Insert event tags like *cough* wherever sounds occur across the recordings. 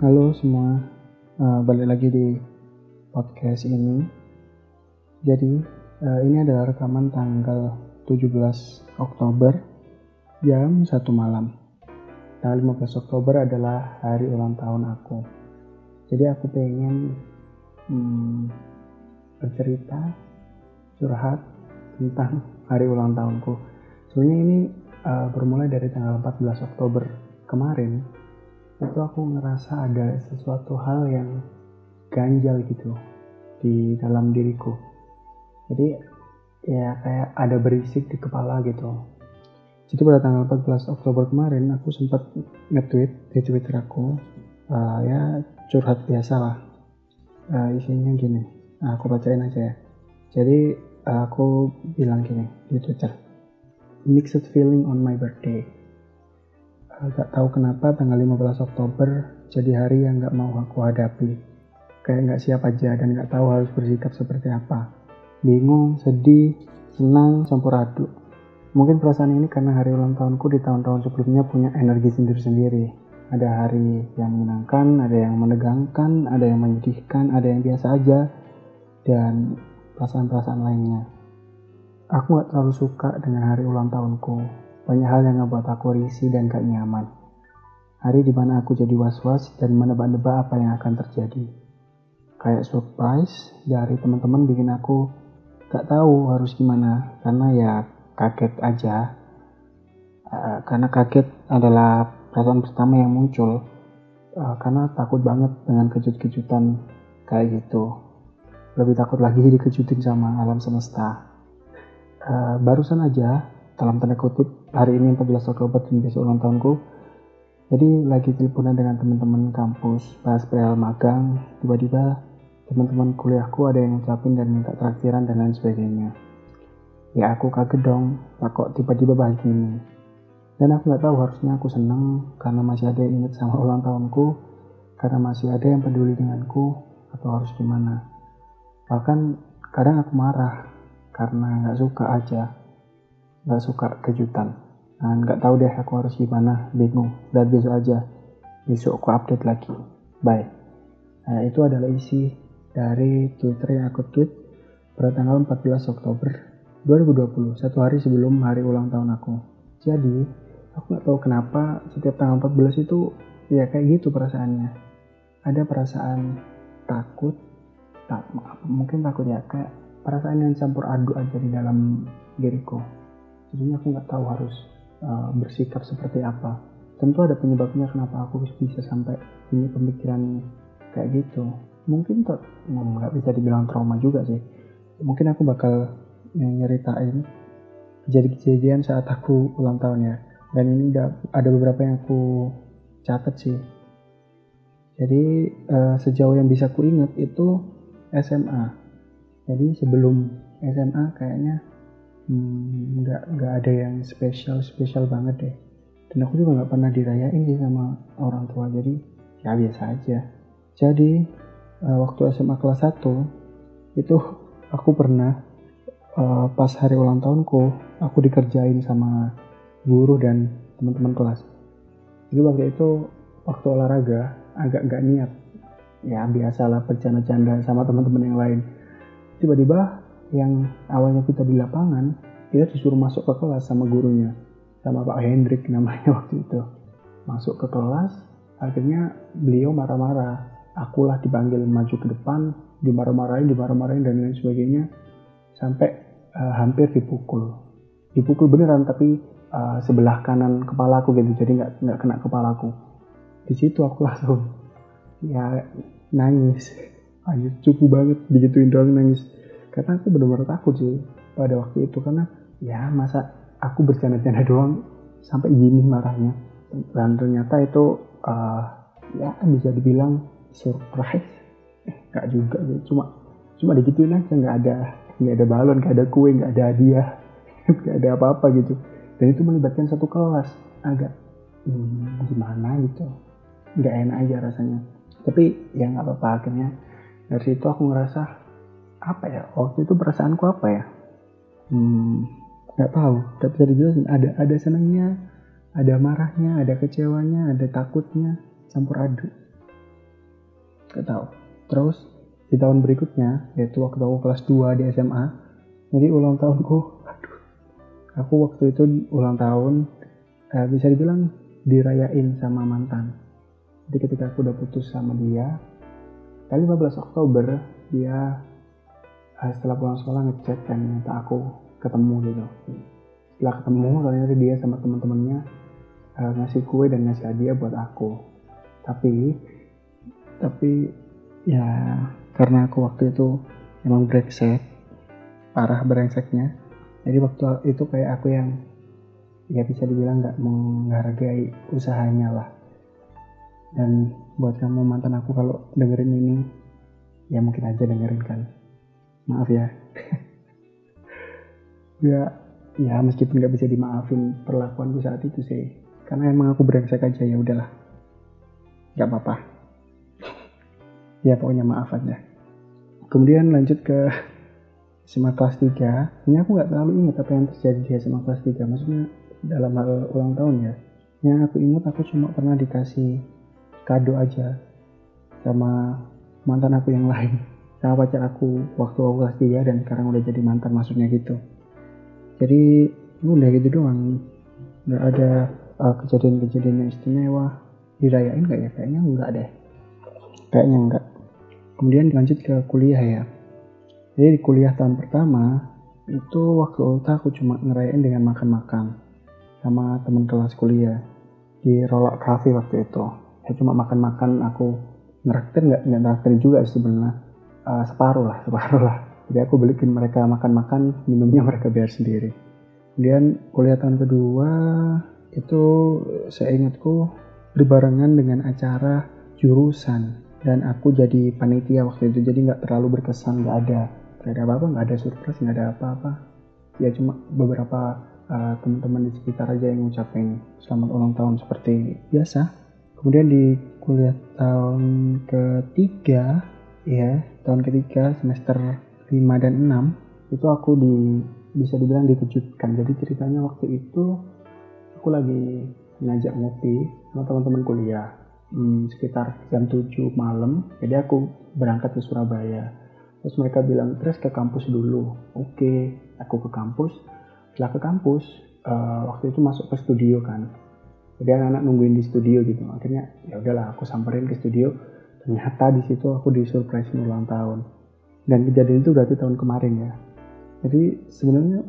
Halo semua, uh, balik lagi di podcast ini. Jadi uh, ini adalah rekaman tanggal 17 Oktober jam 1 malam. Tanggal 15 Oktober adalah hari ulang tahun aku. Jadi aku pengen hmm, bercerita, curhat tentang hari ulang tahunku. Sebenarnya ini uh, bermulai dari tanggal 14 Oktober kemarin itu aku ngerasa ada sesuatu hal yang ganjal gitu di dalam diriku. Jadi ya kayak ada berisik di kepala gitu. Jadi pada tanggal 14 Oktober kemarin aku sempat nge-tweet di Twitter aku uh, ya curhat biasa lah. Uh, isinya gini nah, aku bacain aja ya. Jadi uh, aku bilang gini di Twitter mixed feeling on my birthday Gak tahu kenapa tanggal 15 Oktober jadi hari yang gak mau aku hadapi. Kayak gak siap aja dan gak tahu harus bersikap seperti apa. Bingung, sedih, senang, campur aduk. Mungkin perasaan ini karena hari ulang tahunku di tahun-tahun sebelumnya punya energi sendiri-sendiri. Ada hari yang menyenangkan, ada yang menegangkan, ada yang menyedihkan, ada yang biasa aja, dan perasaan-perasaan lainnya. Aku gak terlalu suka dengan hari ulang tahunku, banyak hal yang ngebuat aku risih dan gak nyaman. Hari di mana aku jadi was-was dan menebak-nebak apa yang akan terjadi. Kayak surprise dari teman-teman bikin aku gak tahu harus gimana karena ya kaget aja. Uh, karena kaget adalah perasaan pertama yang muncul. Uh, karena takut banget dengan kejut-kejutan kayak gitu. Lebih takut lagi dikejutin sama alam semesta. Uh, barusan aja dalam tanda kutip hari ini 14 Oktober dan besok ulang tahunku. Jadi lagi teleponan dengan teman-teman kampus bahas perihal magang tiba-tiba teman-teman kuliahku ada yang ngucapin dan minta traktiran dan lain sebagainya. Ya aku kaget dong kok tiba-tiba bahas gini dan aku nggak tahu harusnya aku seneng karena masih ada yang inget sama *laughs* ulang tahunku karena masih ada yang peduli denganku atau harus gimana. Bahkan kadang aku marah karena nggak suka aja nggak suka kejutan. Nah, nggak tahu deh aku harus gimana. Bingung. Dan besok aja. Besok aku update lagi. Bye. Nah, itu adalah isi dari twitter yang aku tweet pada tanggal 14 Oktober 2020 satu hari sebelum hari ulang tahun aku. Jadi aku nggak tahu kenapa setiap tanggal 14 itu ya kayak gitu perasaannya. Ada perasaan takut tak mungkin takut ya kayak perasaan yang campur aduk aja di dalam diriku jadinya aku nggak tahu harus uh, bersikap seperti apa. Tentu ada penyebabnya kenapa aku bisa sampai punya pemikiran kayak gitu. Mungkin tuh nggak bisa dibilang trauma juga sih. Mungkin aku bakal nyeritain kejadian-kejadian saat aku ulang tahun ya. Dan ini ada beberapa yang aku catat sih. Jadi uh, sejauh yang bisa ku ingat itu SMA jadi sebelum SMA kayaknya Hmm, nggak hmm, nggak ada yang spesial spesial banget deh. Dan aku juga nggak pernah dirayain sih sama orang tua jadi ya biasa aja. Jadi uh, waktu SMA kelas 1 itu aku pernah uh, pas hari ulang tahunku aku dikerjain sama guru dan teman-teman kelas. Jadi waktu itu waktu olahraga agak nggak niat. Ya biasalah bercanda-canda sama teman-teman yang lain. Tiba-tiba yang awalnya kita di lapangan kita disuruh masuk ke kelas sama gurunya sama Pak Hendrik namanya *laughs* waktu itu. Masuk ke kelas akhirnya beliau marah-marah. Akulah dipanggil maju ke depan dimarah-marahin dimarah-marahin dan lain sebagainya sampai uh, hampir dipukul. Dipukul beneran tapi uh, sebelah kanan kepalaku gitu jadi nggak nggak kena kepalaku. Di situ aku langsung ya nangis. Aja cukup banget digituin doang nangis karena aku benar-benar takut sih pada waktu itu. Karena ya masa aku bercanda-canda doang sampai gini marahnya. Dan ternyata itu uh, ya bisa dibilang surprise. Eh, nggak juga sih. Cuma cuma digituin aja. Nggak ada nggak ada balon nggak ada kue nggak ada hadiah *laughs* nggak ada apa-apa gitu. Dan itu melibatkan satu kelas. Agak hmm, gimana gitu. Nggak enak aja rasanya. Tapi ya nggak apa-apa. Akhirnya dari situ aku ngerasa apa ya waktu itu perasaanku apa ya? Hmm, nggak tahu tapi bisa dijelasin ada ada senangnya ada marahnya ada kecewanya ada takutnya campur aduk. Gak tahu. Terus di tahun berikutnya yaitu waktu aku kelas 2 di SMA jadi ulang tahunku aduh. Aku waktu itu ulang tahun eh, bisa dibilang dirayain sama mantan. Jadi ketika aku udah putus sama dia tanggal 15 Oktober dia setelah pulang sekolah ngechat dan minta aku ketemu gitu. Setelah ketemu ternyata dia sama teman-temannya uh, ngasih kue dan ngasih hadiah buat aku. Tapi tapi ya karena aku waktu itu emang brengsek parah brengseknya. Jadi waktu itu kayak aku yang ya bisa dibilang nggak menghargai usahanya lah. Dan buat kamu mantan aku kalau dengerin ini ya mungkin aja dengerin kan maaf ya. Ya ya meskipun nggak bisa dimaafin perlakuanku saat itu sih karena emang aku brengsek aja ya udahlah. Nggak apa-apa. Ya pokoknya maaf aja. Kemudian lanjut ke SMA kelas 3 ini aku nggak terlalu ingat apa yang terjadi di SMA kelas 3 maksudnya dalam hal ulang tahun ya. Yang aku ingat aku cuma pernah dikasih kado aja sama mantan aku yang lain sama pacar aku waktu aku kelas 3 dan sekarang udah jadi mantan maksudnya gitu. Jadi udah gitu doang. Nggak ada uh, kejadian-kejadian yang istimewa. Dirayain nggak ya? Kayaknya enggak deh. Kayaknya enggak kemudian lanjut ke kuliah ya. Jadi di kuliah tahun pertama itu waktu ulta aku cuma ngerayain dengan makan-makan sama teman kelas kuliah di Rolak Cafe waktu itu. Saya cuma makan-makan aku ngeraktir nggak? Nggak juga sebenarnya uh, separuh lah separuh lah. Jadi aku belikin mereka makan-makan minumnya mereka biar sendiri. Kemudian kuliah tahun kedua itu saya ingatku berbarengan dengan acara jurusan. Dan aku jadi panitia waktu itu jadi nggak terlalu berkesan nggak ada. Nggak ada apa-apa nggak ada surprise nggak ada apa-apa. Ya cuma beberapa uh, teman-teman di sekitar aja yang ngucapin selamat ulang tahun seperti biasa. Kemudian di kuliah tahun ketiga ya tahun ketiga semester 5 dan 6 itu aku di bisa dibilang dikejutkan. Jadi ceritanya waktu itu aku lagi ngajak ngopi sama teman-teman kuliah. Hmm, sekitar jam 7 malam jadi aku berangkat ke Surabaya. Terus mereka bilang terus ke kampus dulu. Oke okay, aku ke kampus. Setelah ke kampus uh, waktu itu masuk ke studio kan. Jadi anak-anak nungguin di studio gitu. Akhirnya ya udahlah aku samperin ke studio ternyata di situ aku disurprisein ulang tahun. Dan kejadian itu berarti tahun kemarin ya. Jadi sebenarnya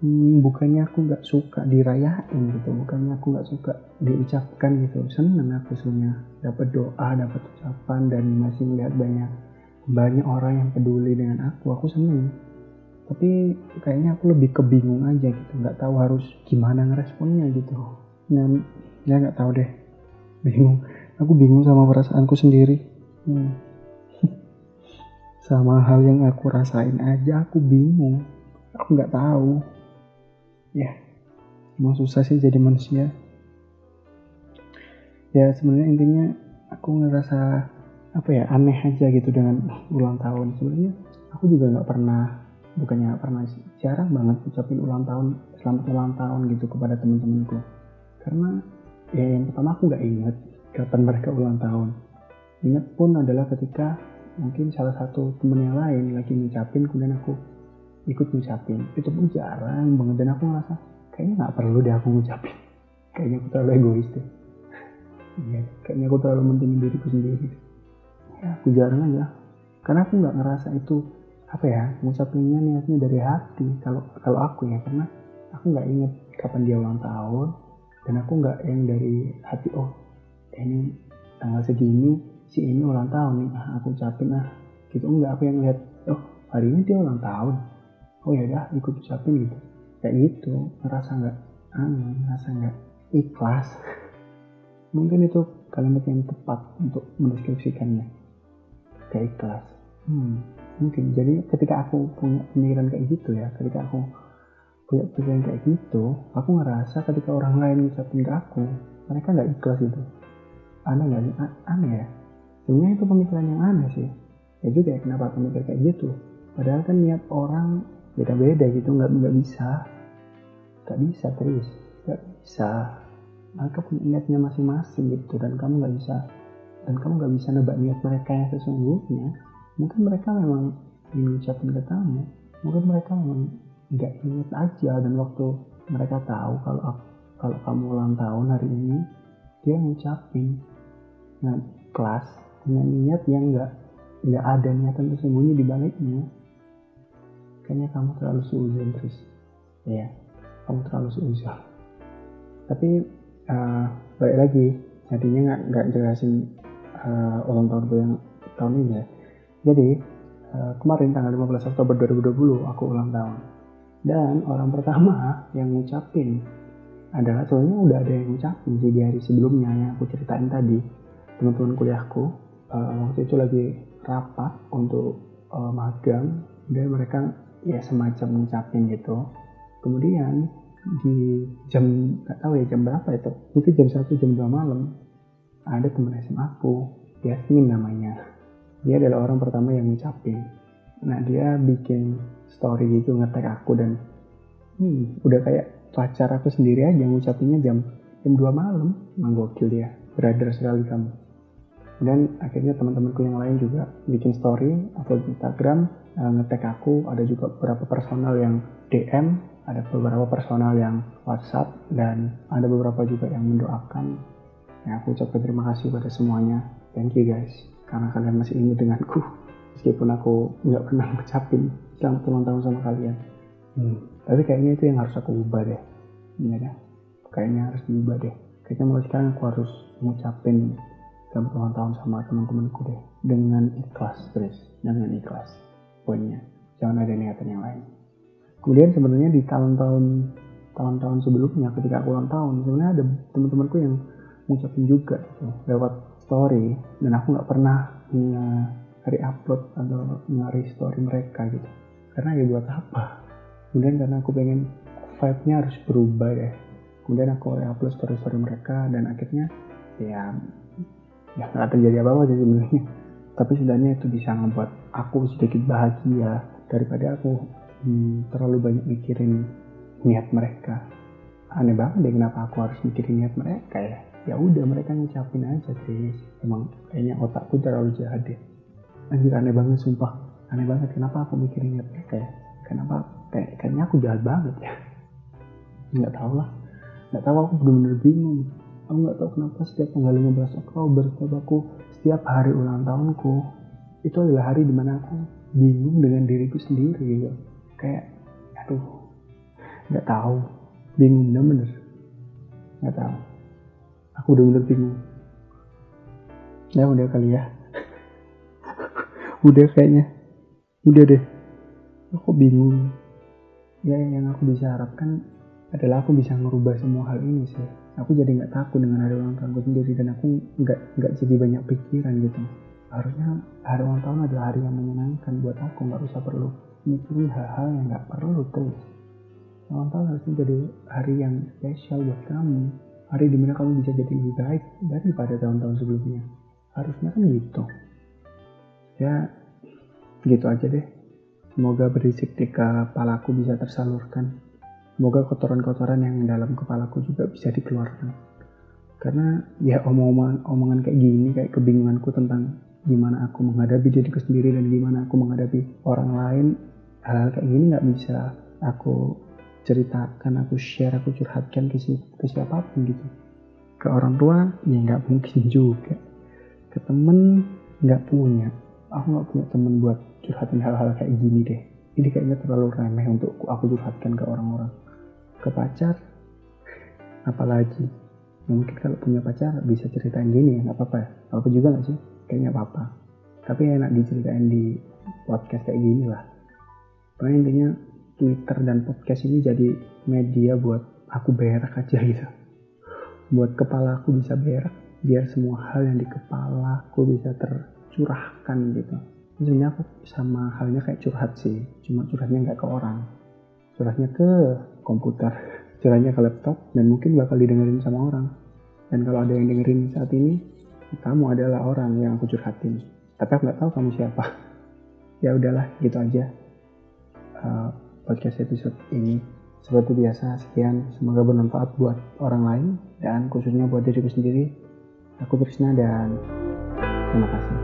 hmm, bukannya aku nggak suka dirayain gitu. Bukannya aku nggak suka diucapkan gitu. Seneng aku sebenarnya. Dapat doa dapat ucapan dan masih melihat banyak banyak orang yang peduli dengan aku. Aku seneng. Tapi kayaknya aku lebih kebingung aja gitu. Nggak tahu harus gimana ngeresponnya gitu. Dan ya nggak tahu deh. Bingung aku bingung sama perasaanku sendiri. Hmm. *laughs* Sama hal yang aku rasain aja aku bingung. Aku nggak tahu. Ya emang susah sih jadi manusia. Ya sebenarnya intinya aku ngerasa apa ya aneh aja gitu dengan *laughs* ulang tahun. Sebenarnya aku juga nggak pernah bukannya gak pernah sih jarang banget ucapin ulang tahun selamat ulang tahun gitu kepada teman-temanku. Karena ya yang pertama aku nggak inget kapan mereka ulang tahun. Ingat pun adalah ketika mungkin salah satu temen yang lain lagi ngucapin kemudian aku ikut ngucapin. Itu pun jarang banget dan aku ngerasa kayaknya nggak perlu deh aku ngucapin. *laughs* Kayaknya aku terlalu egois deh. *laughs* Iya kayaknya aku terlalu mentingin diriku sendiri. Ya aku jarang aja. Karena aku nggak ngerasa itu apa ya ngucapinnya niatnya dari hati kalau kalau aku ya. Karena aku nggak inget kapan dia ulang tahun dan aku nggak yang dari hati oh ini tanggal segini si ini ulang tahun nih. Ah, aku ucapin ah gitu. Enggak aku yang lihat oh hari ini dia ulang tahun. Oh ya udah ikut ucapin gitu. Kayak gitu ngerasa nggak aneh ngerasa nggak ikhlas. *laughs* Mungkin itu kalimat yang tepat untuk mendeskripsikannya. Kayak ikhlas. Hmm, mungkin. Jadi ketika aku punya pemikiran kayak gitu ya ketika aku punya pikiran kayak gitu aku ngerasa ketika orang lain ngucapin ke aku mereka nggak ikhlas itu aneh nggak sih? Aneh ya? Sebenarnya itu pemikiran yang aneh sih. Ya juga ya kenapa pemikir kayak gitu? Padahal kan niat orang beda-beda gitu nggak nggak bisa. Nggak bisa terus nggak bisa. Mereka punya niatnya masing-masing gitu dan kamu nggak bisa dan kamu nggak bisa nebak niat mereka yang sesungguhnya. Mungkin mereka memang ingin ucapin ke kamu. Mungkin mereka memang nggak inget aja dan waktu mereka tahu kalau kalau kamu ulang tahun hari ini dia ngucapin. Nah kelas dengan niat yang nggak nggak ada niatan tersembunyi di baliknya kayaknya kamu terlalu seuzon terus. Ya kamu terlalu seuzon. Tapi uh, balik lagi jadinya nggak nggak jelasin uh, ulang tahun gue yang tahun ini ya. Jadi uh, kemarin tanggal 15 Oktober 2020 aku ulang tahun. Dan orang pertama yang ngucapin adalah soalnya udah ada yang ngucapin sih di hari sebelumnya yang aku ceritain tadi. Teman-teman kuliahku uh, waktu itu lagi rapat untuk uh, magang dan mereka ya semacam ngucapin gitu. Kemudian di jam nggak tahu ya jam berapa itu mungkin jam satu jam dua malam ada teman SMA aku Yasmin namanya. Dia adalah orang pertama yang ngucapin. Nah dia bikin story gitu ngetek aku dan hmm, udah kayak pacar aku sendiri aja ngucapinnya jam jam 2 malam. Emang gokil dia brother sekali kamu. Dan akhirnya teman-temanku yang lain juga bikin story upload Instagram uh, ngetek aku. Ada juga beberapa personal yang DM ada beberapa personal yang WhatsApp dan ada beberapa juga yang mendoakan. Ya aku ucapkan terima kasih pada semuanya. Thank you guys karena kalian masih ingat denganku. Meskipun aku nggak pernah ngucapin selamat ulang tahun sama kalian. Hmm. Tapi kayaknya itu yang harus aku ubah deh. Ya kayaknya harus diubah deh. Kayaknya mulai sekarang aku harus ngucapin selamat ulang tahun sama teman-temanku deh. Dengan ikhlas terus dengan ikhlas. Poinnya. Jangan ada niatan yang lain. Kemudian sebenarnya di tahun-tahun tahun-tahun sebelumnya ketika aku ulang tahun sebenarnya ada teman-temanku yang ngucapin juga gitu lewat story. Dan aku nggak pernah nge upload atau nge story mereka gitu. Karena ya buat apa kemudian karena aku pengen vibe-nya harus berubah ya. Kemudian aku re-upload story-story mereka dan akhirnya ya ya nggak terjadi apa-apa sih sebenarnya. Tapi setidaknya itu bisa ngebuat aku sedikit bahagia daripada aku hmm, terlalu banyak mikirin niat mereka. Aneh banget deh kenapa aku harus mikirin niat mereka ya. Ya udah mereka ngucapin aja sih. Emang kayaknya otakku terlalu jahat deh. Anjir aneh banget sumpah. Aneh banget kenapa aku mikirin niat mereka ya? Kenapa kayak kayaknya aku jahat banget ya. Nggak tahu lah. Nggak tahu aku bener-bener bingung. Aku nggak tahu kenapa setiap tanggal 15 Oktober setiap aku setiap hari ulang tahunku itu adalah hari di mana aku bingung dengan diriku sendiri gitu. Kayak aduh nggak tahu. Bingung bener-bener. Nggak tahu. Aku bener-bener bingung. Ya udah kali ya. *laughs* Udah kayaknya. Udah deh. Aku bingung ya yang aku bisa harapkan adalah aku bisa merubah semua hal ini sih. Aku jadi nggak takut dengan hari ulang tahunku sendiri dan aku nggak nggak jadi banyak pikiran gitu. Harusnya hari ulang tahun adalah hari yang menyenangkan buat aku nggak usah perlu mikirin hal-hal yang nggak perlu terus ulang tahun harusnya jadi hari yang spesial buat kamu. Hari di mana kamu bisa jadi lebih baik daripada tahun-tahun sebelumnya. Harusnya kan gitu. Ya gitu aja deh semoga berisik di kepalaku bisa tersalurkan Semoga kotoran-kotoran yang dalam kepalaku juga bisa dikeluarkan. Karena ya omong-omongan omongan kayak gini, kayak kebingunganku tentang gimana aku menghadapi diriku sendiri dan gimana aku menghadapi orang lain, hal kayak gini nggak bisa aku ceritakan, aku share, aku curhatkan ke, si, ke siapa pun gitu. Ke orang tua ya nggak mungkin *laughs* juga. Ke temen nggak punya. Aku nggak punya temen buat curhatin hal-hal kayak gini deh. Ini kayaknya terlalu remeh untuk aku curhatkan ke orang-orang. Ke pacar? Apalagi? Ya, mungkin kalau punya pacar bisa ceritain gini ya nggak apa-apa ya? Apa juga nggak sih? Kayaknya apa-apa. Tapi enak diceritain di podcast kayak gini lah. Pokoknya intinya Twitter dan podcast ini jadi media buat aku berak aja *laughs* gitu. Buat kepala aku bisa berak biar semua hal yang di kepala aku bisa tercurahkan gitu sebenarnya aku sama halnya kayak curhat sih cuma curhatnya nggak ke orang curhatnya ke komputer, *laughs* caranya ke laptop, dan mungkin bakal didengerin sama orang. Dan kalau ada yang dengerin saat ini, kamu adalah orang yang aku curhatin. Tapi aku nggak tahu kamu siapa. *laughs* Ya udahlah, gitu aja. Uh, podcast episode ini. Seperti biasa, sekian. Semoga bermanfaat buat orang lain dan khususnya buat diriku sendiri. Aku Trisna dan Terima kasih.